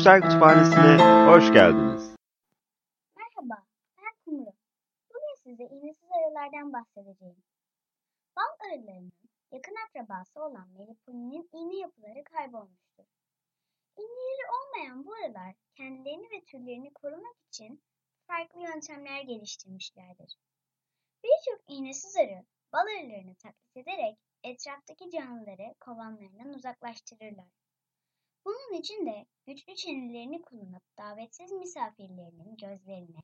Bilimsel Kütüphanesi'ne hoş geldiniz. Merhaba, ben Kumru. Bugün size iğnesiz arılardan bahsedeceğim. Bal arılarının yakın akrabası olan melipolinin iğne yapıları kaybolmuştur. İğneleri olmayan bu arılar kendilerini ve türlerini korumak için farklı yöntemler geliştirmişlerdir. Birçok iğnesiz arı bal arılarını taklit ederek etraftaki canlıları kovanlarından uzaklaştırırlar. Bunun için de güçlü çenelerini kullanıp davetsiz misafirlerinin gözlerine,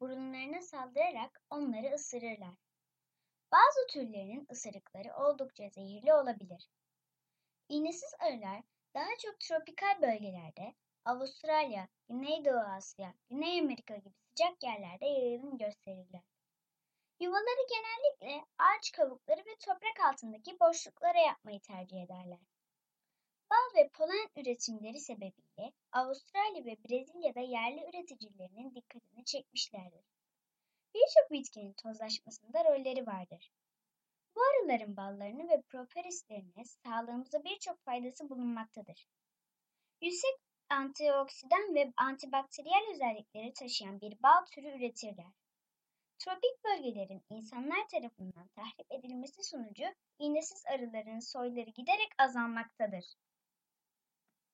burunlarına saldırarak onları ısırırlar. Bazı türlerinin ısırıkları oldukça zehirli olabilir. İğnesiz arılar daha çok tropikal bölgelerde, Avustralya, Güneydoğu Asya, Güney Amerika gibi sıcak yerlerde yayılım gösterirler. Yuvaları genellikle ağaç kabukları ve toprak altındaki boşluklara yapmayı tercih ederler. Ve polen üretimleri sebebiyle Avustralya ve Brezilya'da yerli üreticilerinin dikkatini çekmişlerdir. Birçok bitkinin tozlaşmasında rolleri vardır. Bu arıların ballarını ve propolislerine sağlığımıza birçok faydası bulunmaktadır. Yüksek antioksidan ve antibakteriyel özellikleri taşıyan bir bal türü üretirler. Tropik bölgelerin insanlar tarafından tahrip edilmesi sonucu iğnesiz arıların soyları giderek azalmaktadır.